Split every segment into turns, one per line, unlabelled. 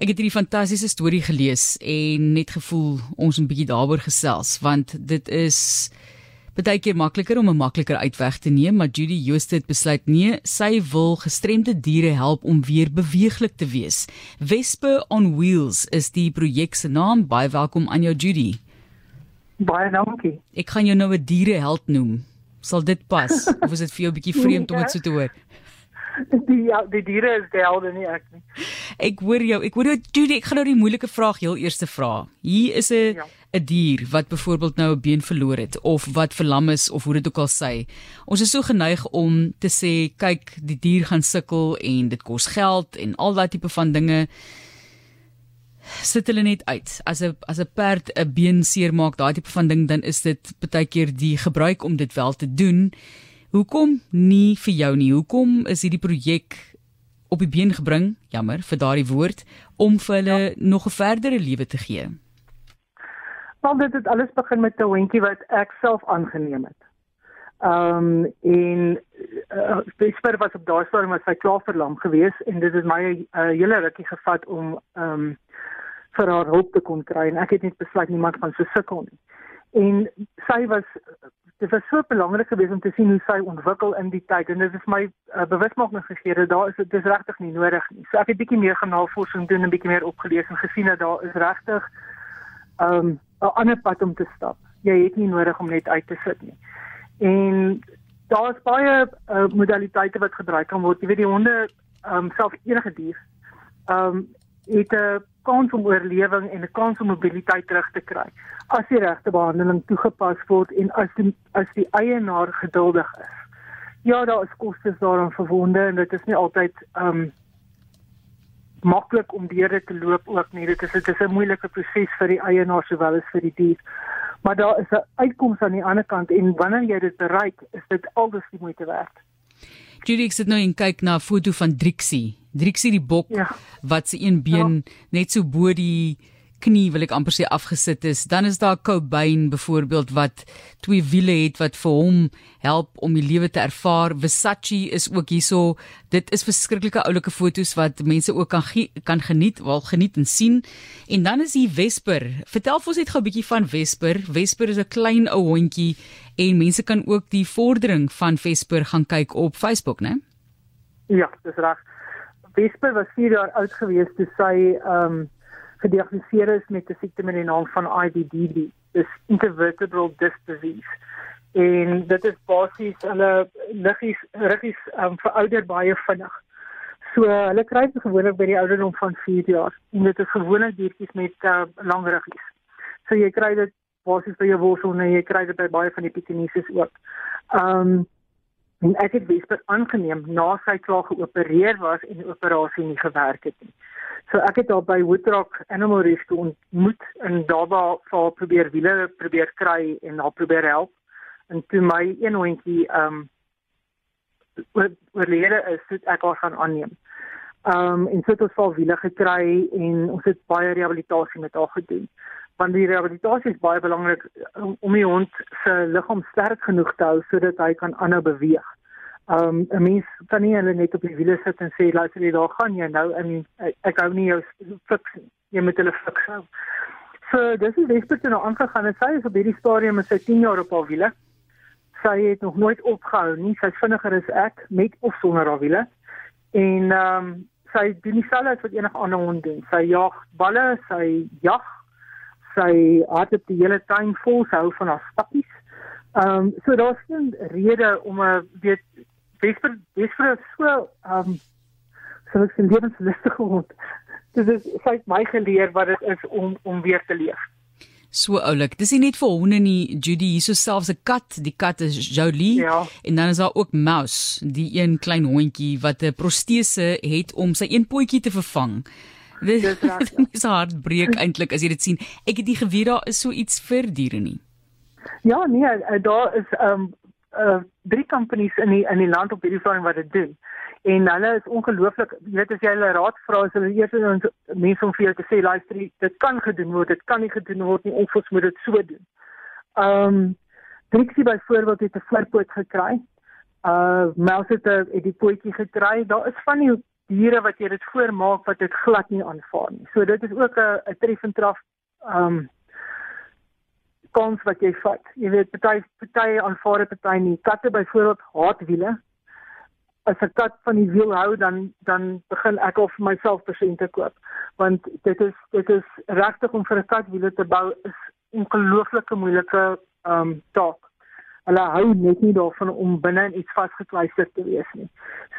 Ek het hierdie fantastiese storie gelees en net gevoel ons moet 'n bietjie daaroor gesels want dit is baie keer makliker om 'n makliker uitweg te neem, maar Judy Jooste het besluit nee, sy wil gestremde diere help om weer beweeglik te wees. Wespe on Wheels is die projek se naam. Baie welkom aan jou Judy.
Baie dankie.
Ek gaan jou nou 'n diereheld noem. Sal dit pas of is dit vir jou 'n bietjie vreemd om dit so te hoor?
Die ja, die diere is die helde nie ek nie.
Ek hoor jou. Ek hoor jou Judy, ek gaan nou die moeilike vraag heel eers vra. Hier is 'n ja. 'n dier wat byvoorbeeld nou 'n been verloor het of wat verlam is of hoe dit ook al sê. Ons is so geneig om te sê, kyk, die dier gaan sukkel en dit kos geld en al daai tipe van dinge sit hulle net uit. As 'n as 'n perd 'n been seermaak, daai tipe van ding, dan is dit baie keer die gebruik om dit wel te doen. Hoekom nie vir jou nie? Hoekom is hierdie projek op die been gebring? Jammer vir daardie woord om vir hulle ja. nog 'n verdere lewe te gee.
Want dit het alles begin met 'n hondjie wat ek self aangeneem het. Ehm um, en uh, spesifiek was op daardie stadium was hy klaar verlam geweest en dit het my 'n uh, hele rukkie gevat om ehm um, vir haar hulp te kon kry en ek het net besluit niemand gaan so sukkel nie. En sy was dit was so belangrik geweest om te sien hoe sy ontwikkel in die tyd en dit is my uh, bewusmaking gegee dat daar is dit is regtig nie nodig nie. So ek het bietjie meer genavorsing doen en bietjie meer opgelees en gesien dat daar is regtig ehm, 'n um, ander pad om te stap. Jy het nie nodig om net uit te sit nie. En daar is baie uh, modaliteite wat gebruik kan word. Jy weet die honde ehm um, self enige dier ehm um, het 'n kans om oorlewing en 'n kans om mobiliteit terug te kry as die regte behandeling toegepas word en as die as die eienaar geduldig is. Ja, daar is kostes daaraan verbonde en dit is nie altyd um maklik om deure te loop ook nie. Dit is dit is 'n moeilike proses vir die eienaar sowel as vir die dier. Maar daar is 'n uitkoms aan die ander kant en wanneer jy dit bereik, is dit aldes die moeite werd.
Judy ek sit nou en kyk na 'n foto van Drixie. Drixie die bok ja. wat se een been ja. net so bo die knie wil ek amper sê afgesit is. Dan is daar Cobain byvoorbeeld wat twee wiele het wat vir hom help om die lewe te ervaar. Versace is ook hierso. Dit is verskriklike oulike fotos wat mense ook kan kan geniet, wel geniet en sien. En dan is hier Vesper. Vertel vir ons net gou 'n bietjie van Vesper. Vesper is 'n klein ou hondjie en mense kan ook die vordering van Vesper gaan kyk op Facebook, né?
Ja, dis reg. Vesper was 4 jaar oud gewees toe sy ehm um, gediagnoseer is met 'n siekte met die naam van IBD, dis intervertebral disc disease. En dit is basies hulle liggies ruggies um, verouder baie vinnig. So hulle kry dit gewoonlik by die ouderdom van 4 jaar en dit is gewoonlik diertjies met uh, lang ruggies. So jy kry dit basies by jou worsel en jy kry dit by baie van die pikinises ook. Ehm um, en ek het Wesper aangeneem na sy klaar geopereer was en die operasie nie gewerk het nie. So ek het daar by Woodrock Animal Rescue ontmoet en daar waar vir probeer wiele probeer kry en daar probeer help. En toe my een hondjie ehm um, oorlede is, het ek haar gaan aanneem. Ehm um, en so het ons al wiele gekry en ons het baie rehabilitasie met haar gedoen. Want die rehabilitasie is baie belangrik om, om die hond se liggaam sterk genoeg te hou sodat hy kan aanhou beweeg. Um 'n mens kan nie hulle net op die wiele sit en sê luister jy daar gaan jy nou in ek, hou nie jou fiks. Jy moet hulle fiks hou. So dis is Wesper nou aangegaan en sy is op hierdie stadium met sy 10 jaar op haar wiele. Sy het nog nooit opgehou nie. Sy's vinniger as ek met of sonder haar wiele. En um sy doen dieselfde as wat enige ander hond doen. Sy jag balle, sy jag. Sy hardloop die hele tuin vol, hou van haar stappies. Ehm um, so daar's 'n rede om 'n weet Vesper Vesper is so ehm um, so ek sien lewenslustig geword. Dit is sy het my geleer wat dit is om om weer te leef.
So oulik. Dis nie net vir honde nie, Judy, hierso selfs 'n kat. Die kat is Jolie ja. en dan is daar ook Mouse, die een klein hondjie wat 'n protese het om sy een potjie te vervang. Dit is hard breek eintlik as jy dit sien. Ek het nie geweet daar is so iets vir diere nie.
Ja, nee, eh, daar is ehm um, uh drie companies in die in die land op hierdie vlak wat dit doen. En hulle is ongelooflik, jy weet as jy hulle raad vra, is hulle eers ons mense om vir jou te sê luister, dit kan gedoen word, dit kan nie gedoen word nie, ons moet dit so doen. Um Trixie byvoorbeeld het 'n voorpoot gekry. Uh Mouse het 'n het die pootjie gekry. Daar is van die diere wat jy dit voormaak wat dit glad nie aanvaar nie. So dit is ook 'n 'n treffend traf ehm um, kons wat jy vat. Jy weet party party aanvaar dit party nie. Katte byvoorbeeld haat wiele. As 'n kat van die wiel hou dan dan begin ek of myself persente koop want dit is dit is regtig om vir 'n kat wiele te bou is ongelooflike moeilike ehm um, taak hulle hou net nie daarvan om binne in iets vasgekluister te wees nie.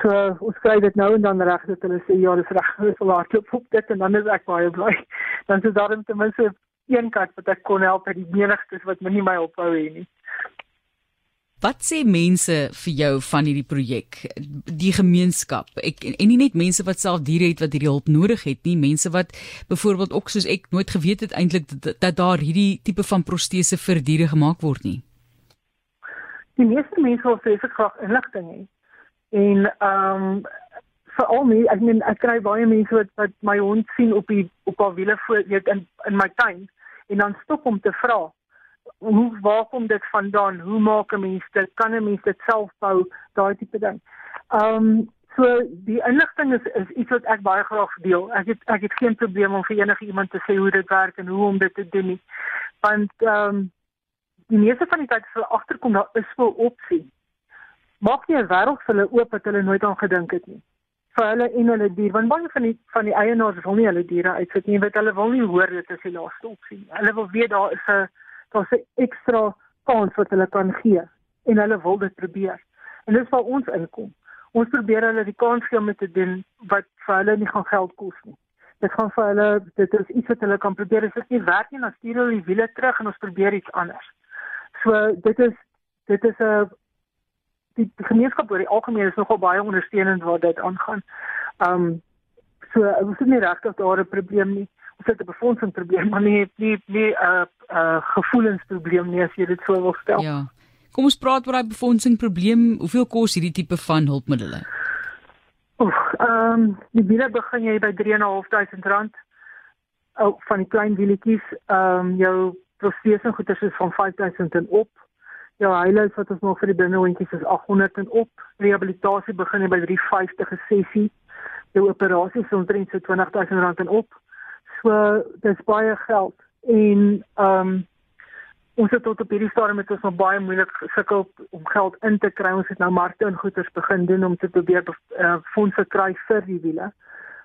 So ons kry dit nou en dan reg dat hulle sê ja, dis reg, dis al hardloop op dit en dan is ek baie bly. Dan is daar ten minste een kat wat ek kon help by die menigstes wat my nie my ophou hê nie.
Wat sê mense vir jou van hierdie projek? Die gemeenskap. Ek en nie net mense wat self diere het wat hierdie hulp nodig het nie, mense wat byvoorbeeld ook soos ek nooit geweet het eintlik dat, dat daar hierdie tipe van protese vir diere gemaak word nie
die meeste mense wil vreeslik graag inligting hê. En ehm um, veral nie, ek meen ek kry baie mense wat wat my hond sien op die op haar wiele voor weet in in my tuin en dan stop om te vra hoe waar kom dit vandaan? Hoe maak 'n mens dit? Kan 'n mens dit self bou? Daai tipe ding. Ehm um, so die inligting is is iets wat ek baie graag deel. Ek het ek het geen probleem om vir enige iemand te sê hoe dit werk en hoe om dit te doen nie. Want ehm um, die meeste van die tyd as hulle agterkom daar is 'n opsie. Maak nie 'n wêreld vir hulle oop wat hulle nooit aan gedink het nie. Vir hulle en hulle dier, want baie van die van die eienaars wil nie hulle diere uitsit nie, want hulle wil nie hoor dit is die laaste opsie nie. Hulle wil weet daar is 'n daar's 'n ekstra kans wat hulle kan gee en hulle wil dit probeer. En dis waar ons inkom. Ons probeer hulle die kans gee om te doen wat vir hulle nie gaan geld kos nie dit gaan vir hulle dit is iets wat hulle kan probeer dit nie werk nie dan stuur hulle die wiele terug en ons probeer iets anders. So dit is dit is 'n die, gemeenskap oor die algemeen is nogal baie ondersteunend waar dit aangaan. Um so ons het nie regtig daar 'n probleem nie. Ons het 'n befondsingsprobleem, maar nie nie nie 'n uh, uh, gevoelensprobleem nie as jy dit so wil stel.
Ja. Kom ons praat oor daai befondsingsprobleem. Hoeveel kos hierdie tipe van hulpmiddels?
Oef, ehm um, die wiele begin jy by 3.500 rand. Ou van die klein wieletjies, ehm um, jou prosthese goeder is van 5000 en op. Ja, highlights wat ons nog vir die binnehondjies is 800 en op. Rehabilitasie begin by 350 'n sessie. Jou operasie is omtrent so 20000 rand en op. So dis baie geld en ehm um, ons het tot op hierdie stadium met ons nog baie moeilik gesukkel om geld in te kry. Ons het nou markte en goederes begin doen om te probeer uh, fondse kry vir die wiele.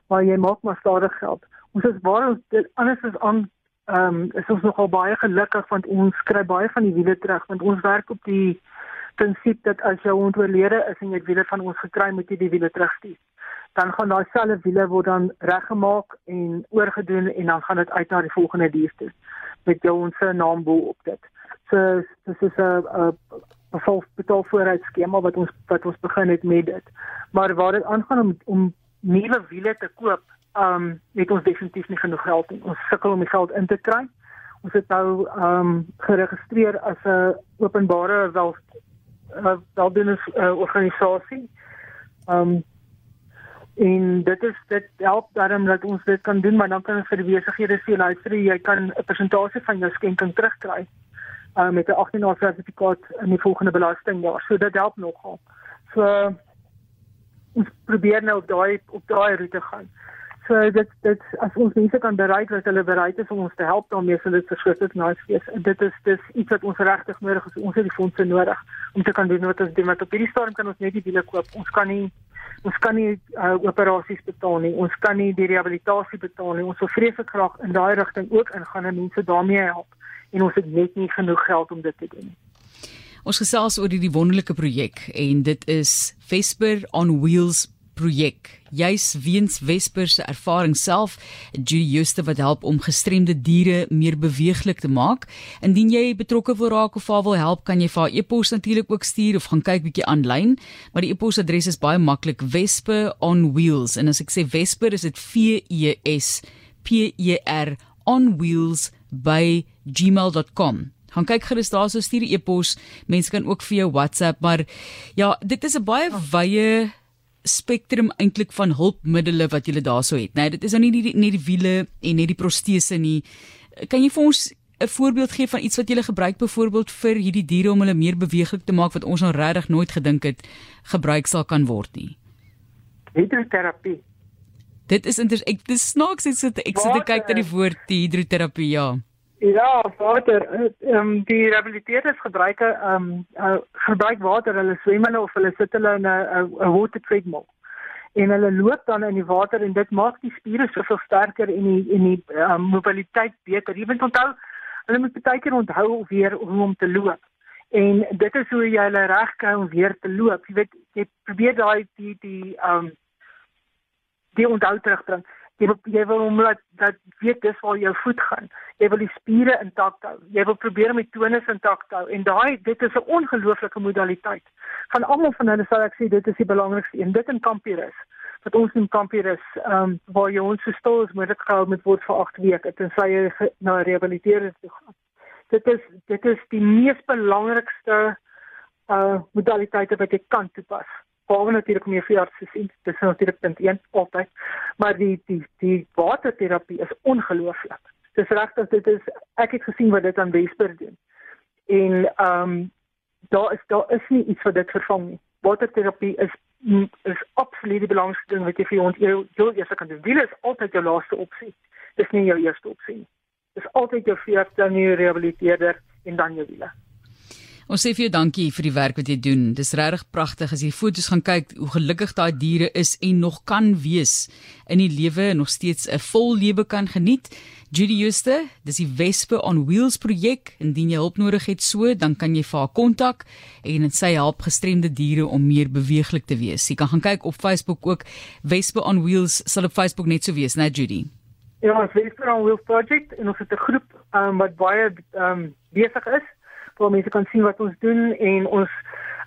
Maar jy maak maar stadig geld. Ons is baie dit anders is aan ehm um, is ons nogal baie gelukkig want ons kry baie van die wiele terug want ons werk op die prinsip dat as jou oorlede is en jy wiele van ons gekry moet jy die wiele terugstuur. Dan gaan daai selfe wiele word dan reggemaak en oorgedoen en dan gaan dit uit na die volgende dier toe met jou ons naam bo op dit. So dis is 'n vol betaal vooruit skema wat ons wat ons begin het met dit. Maar waar dit aangaan om om nuwe wiele te koop um het ons definitief nie genoeg geld nie. Ons sukkel om die geld in te kry. Ons het nou um geregistreer as 'n openbare wel uh, weldoeners uh, organisasie. Um en dit is dit help daarom dat ons dit kan doen, maar dan kan ons vir die besighede sê luister jy kan 'n persentasie van jou skenking terugkry uh, met 'n 18 jaar sertifikaat in die volgende belastingjaar. So dit help nogal. So ons probeer nou daai op daai roete gaan. So dit dit as ons mense kan bereik wat hulle bereid is om ons te help daarmee sal dit verskriklik nice wees. En dit is dis iets wat ons regtig nodig het. Ons het die fondse nodig om te kan doen wat ons doen. Want op hierdie stadium kan ons net die wiele koop. Ons kan nie ons kan nie uh, operasies betaal nie. Ons kan nie die rehabilitasie betaal nie. Ons wil vreeslik graag in daai rigting ook ingaan en mense daarmee help. En ons het net nie genoeg geld om dit te doen nie.
Ons gesels oor hierdie wonderlike projek en dit is Vesper on Wheels projek. Juis weens Wesper se ervaring self, Judy Juste wat help om gestremde diere meer beweeglik te maak. Indien jy betrokke wil raak of haar wil help, kan jy vir haar e-pos natuurlik ook stuur of gaan kyk bietjie aanlyn, maar die e-posadres is baie maklik Wesper on Wheels en as ek sê Wesper is dit V E S P E R on Wheels by gmail.com. Gaan kyk gerus daar so stuur e-pos. Mense kan ook vir jou WhatsApp, maar ja, dit is 'n baie wye spektrum eintlik van hulpmiddels wat jy daarso het. Nee, dit is nou nie die net die wiele en net die protese nie. Kan jy vir ons 'n voorbeeld gee van iets wat jy gebruik byvoorbeeld vir hierdie diere om hulle meer beweeglik te maak wat ons nou regtig nooit gedink het gebruik sal kan word nie?
Hidroterapie
Dit is inter ek dis snaaks ek sit ek sit te kyk na die woord die hidroterapie ja.
Ja, water. Ehm um, die rehabiliteerders gebruik ehm um, uh, gebruik water. Hulle swem hulle of hulle sit hulle in 'n 'n water treadmill. En hulle loop dan in die water en dit maak die spiere soveel sterker en die en die um, mobiliteit beter. Jy moet onthou, hulle moet baie keer onthou weer hoe om te loop. En dit is hoe jy hulle reg kry om weer te loop. Jy weet, jy probeer daai die die ehm um, die onthou terugbring. Jy wil jy wil hom laat dat weet dis waar jou voet gaan. Jy wil die spiere intak hou. Jy wil probeer om die tonus intak hou en daai dit is 'n ongelooflike modaliteit. Van almal van hulle sal ek sê dit is die belangrikste een. Dit in Campirus. Wat ons in Campirus ehm um, waar jy ons gestoel is moet dit gehou met word vir 8 weke tensy jy na rehabilitering toe gaan. Dit is dit is die mees belangrikste uh modaliteite wat jy kan toepas behalwe natuurlik om jou veearts te sien. Dis natuurlik punt 1 altyd. Maar die die die waterterapie is ongelooflik. Dis regtig dit is ek het gesien wat dit aan Wesper doen. En ehm um, daar is daar is nie iets wat dit vervang nie. Waterterapie is is absoluut die belangrikste ding wat jy vir jou jou jou eers kan doen. Wiele is altyd jou laaste opsie. Dis nie jou eerste opsie nie. Dis altyd jou veearts dan jou rehabiliteerder en dan jou wiele.
Ons sê vir jou dankie vir die werk wat jy doen. Dis regtig pragtig as jy foto's gaan kyk hoe gelukkig daai diere is en nog kan wees in die lewe en nog steeds 'n vol lewe kan geniet. Judy Juste, dis die Wespe on Wheels projek. Indien jy hulp nodig het so, dan kan jy vir haar kontak en sy help gestremde diere om meer beweeglik te wees. Jy kan gaan kyk op Facebook ook. Wespe on Wheels sal op Facebook net so wees, né Judy?
Ja, Wespe on Wheels projek en ons het 'n groep um, wat baie um, besig is waar mense kan sien wat ons doen en ons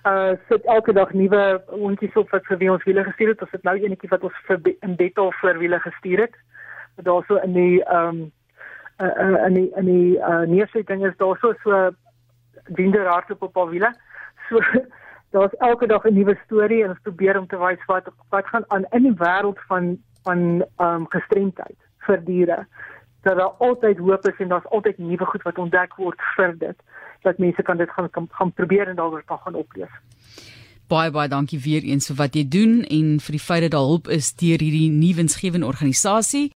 uh sit elke dag nuwe ontjies op wat vir wie ons wiele gestuur het. Ons het nou eenetjie wat ons vir in Bethel vir wiele gestuur het. Daar so in die um uh, uh in die in die uh neersetting is daar so diender hardloop op al wiele. So daar's elke dag 'n nuwe storie en ons probeer om te wys wat wat gaan aan in die wêreld van van um gestremdheid vir diere dat daar altyd hoop is en daar's altyd nuwe goed wat ontdek word vir dit dat mense kan dit gaan gaan, gaan probeer en daaroor kan gaan oplees.
Baie baie dankie weer eens vir wat jy doen en vir die feit dat daar hulp is deur hierdie nuwensgewende organisasie.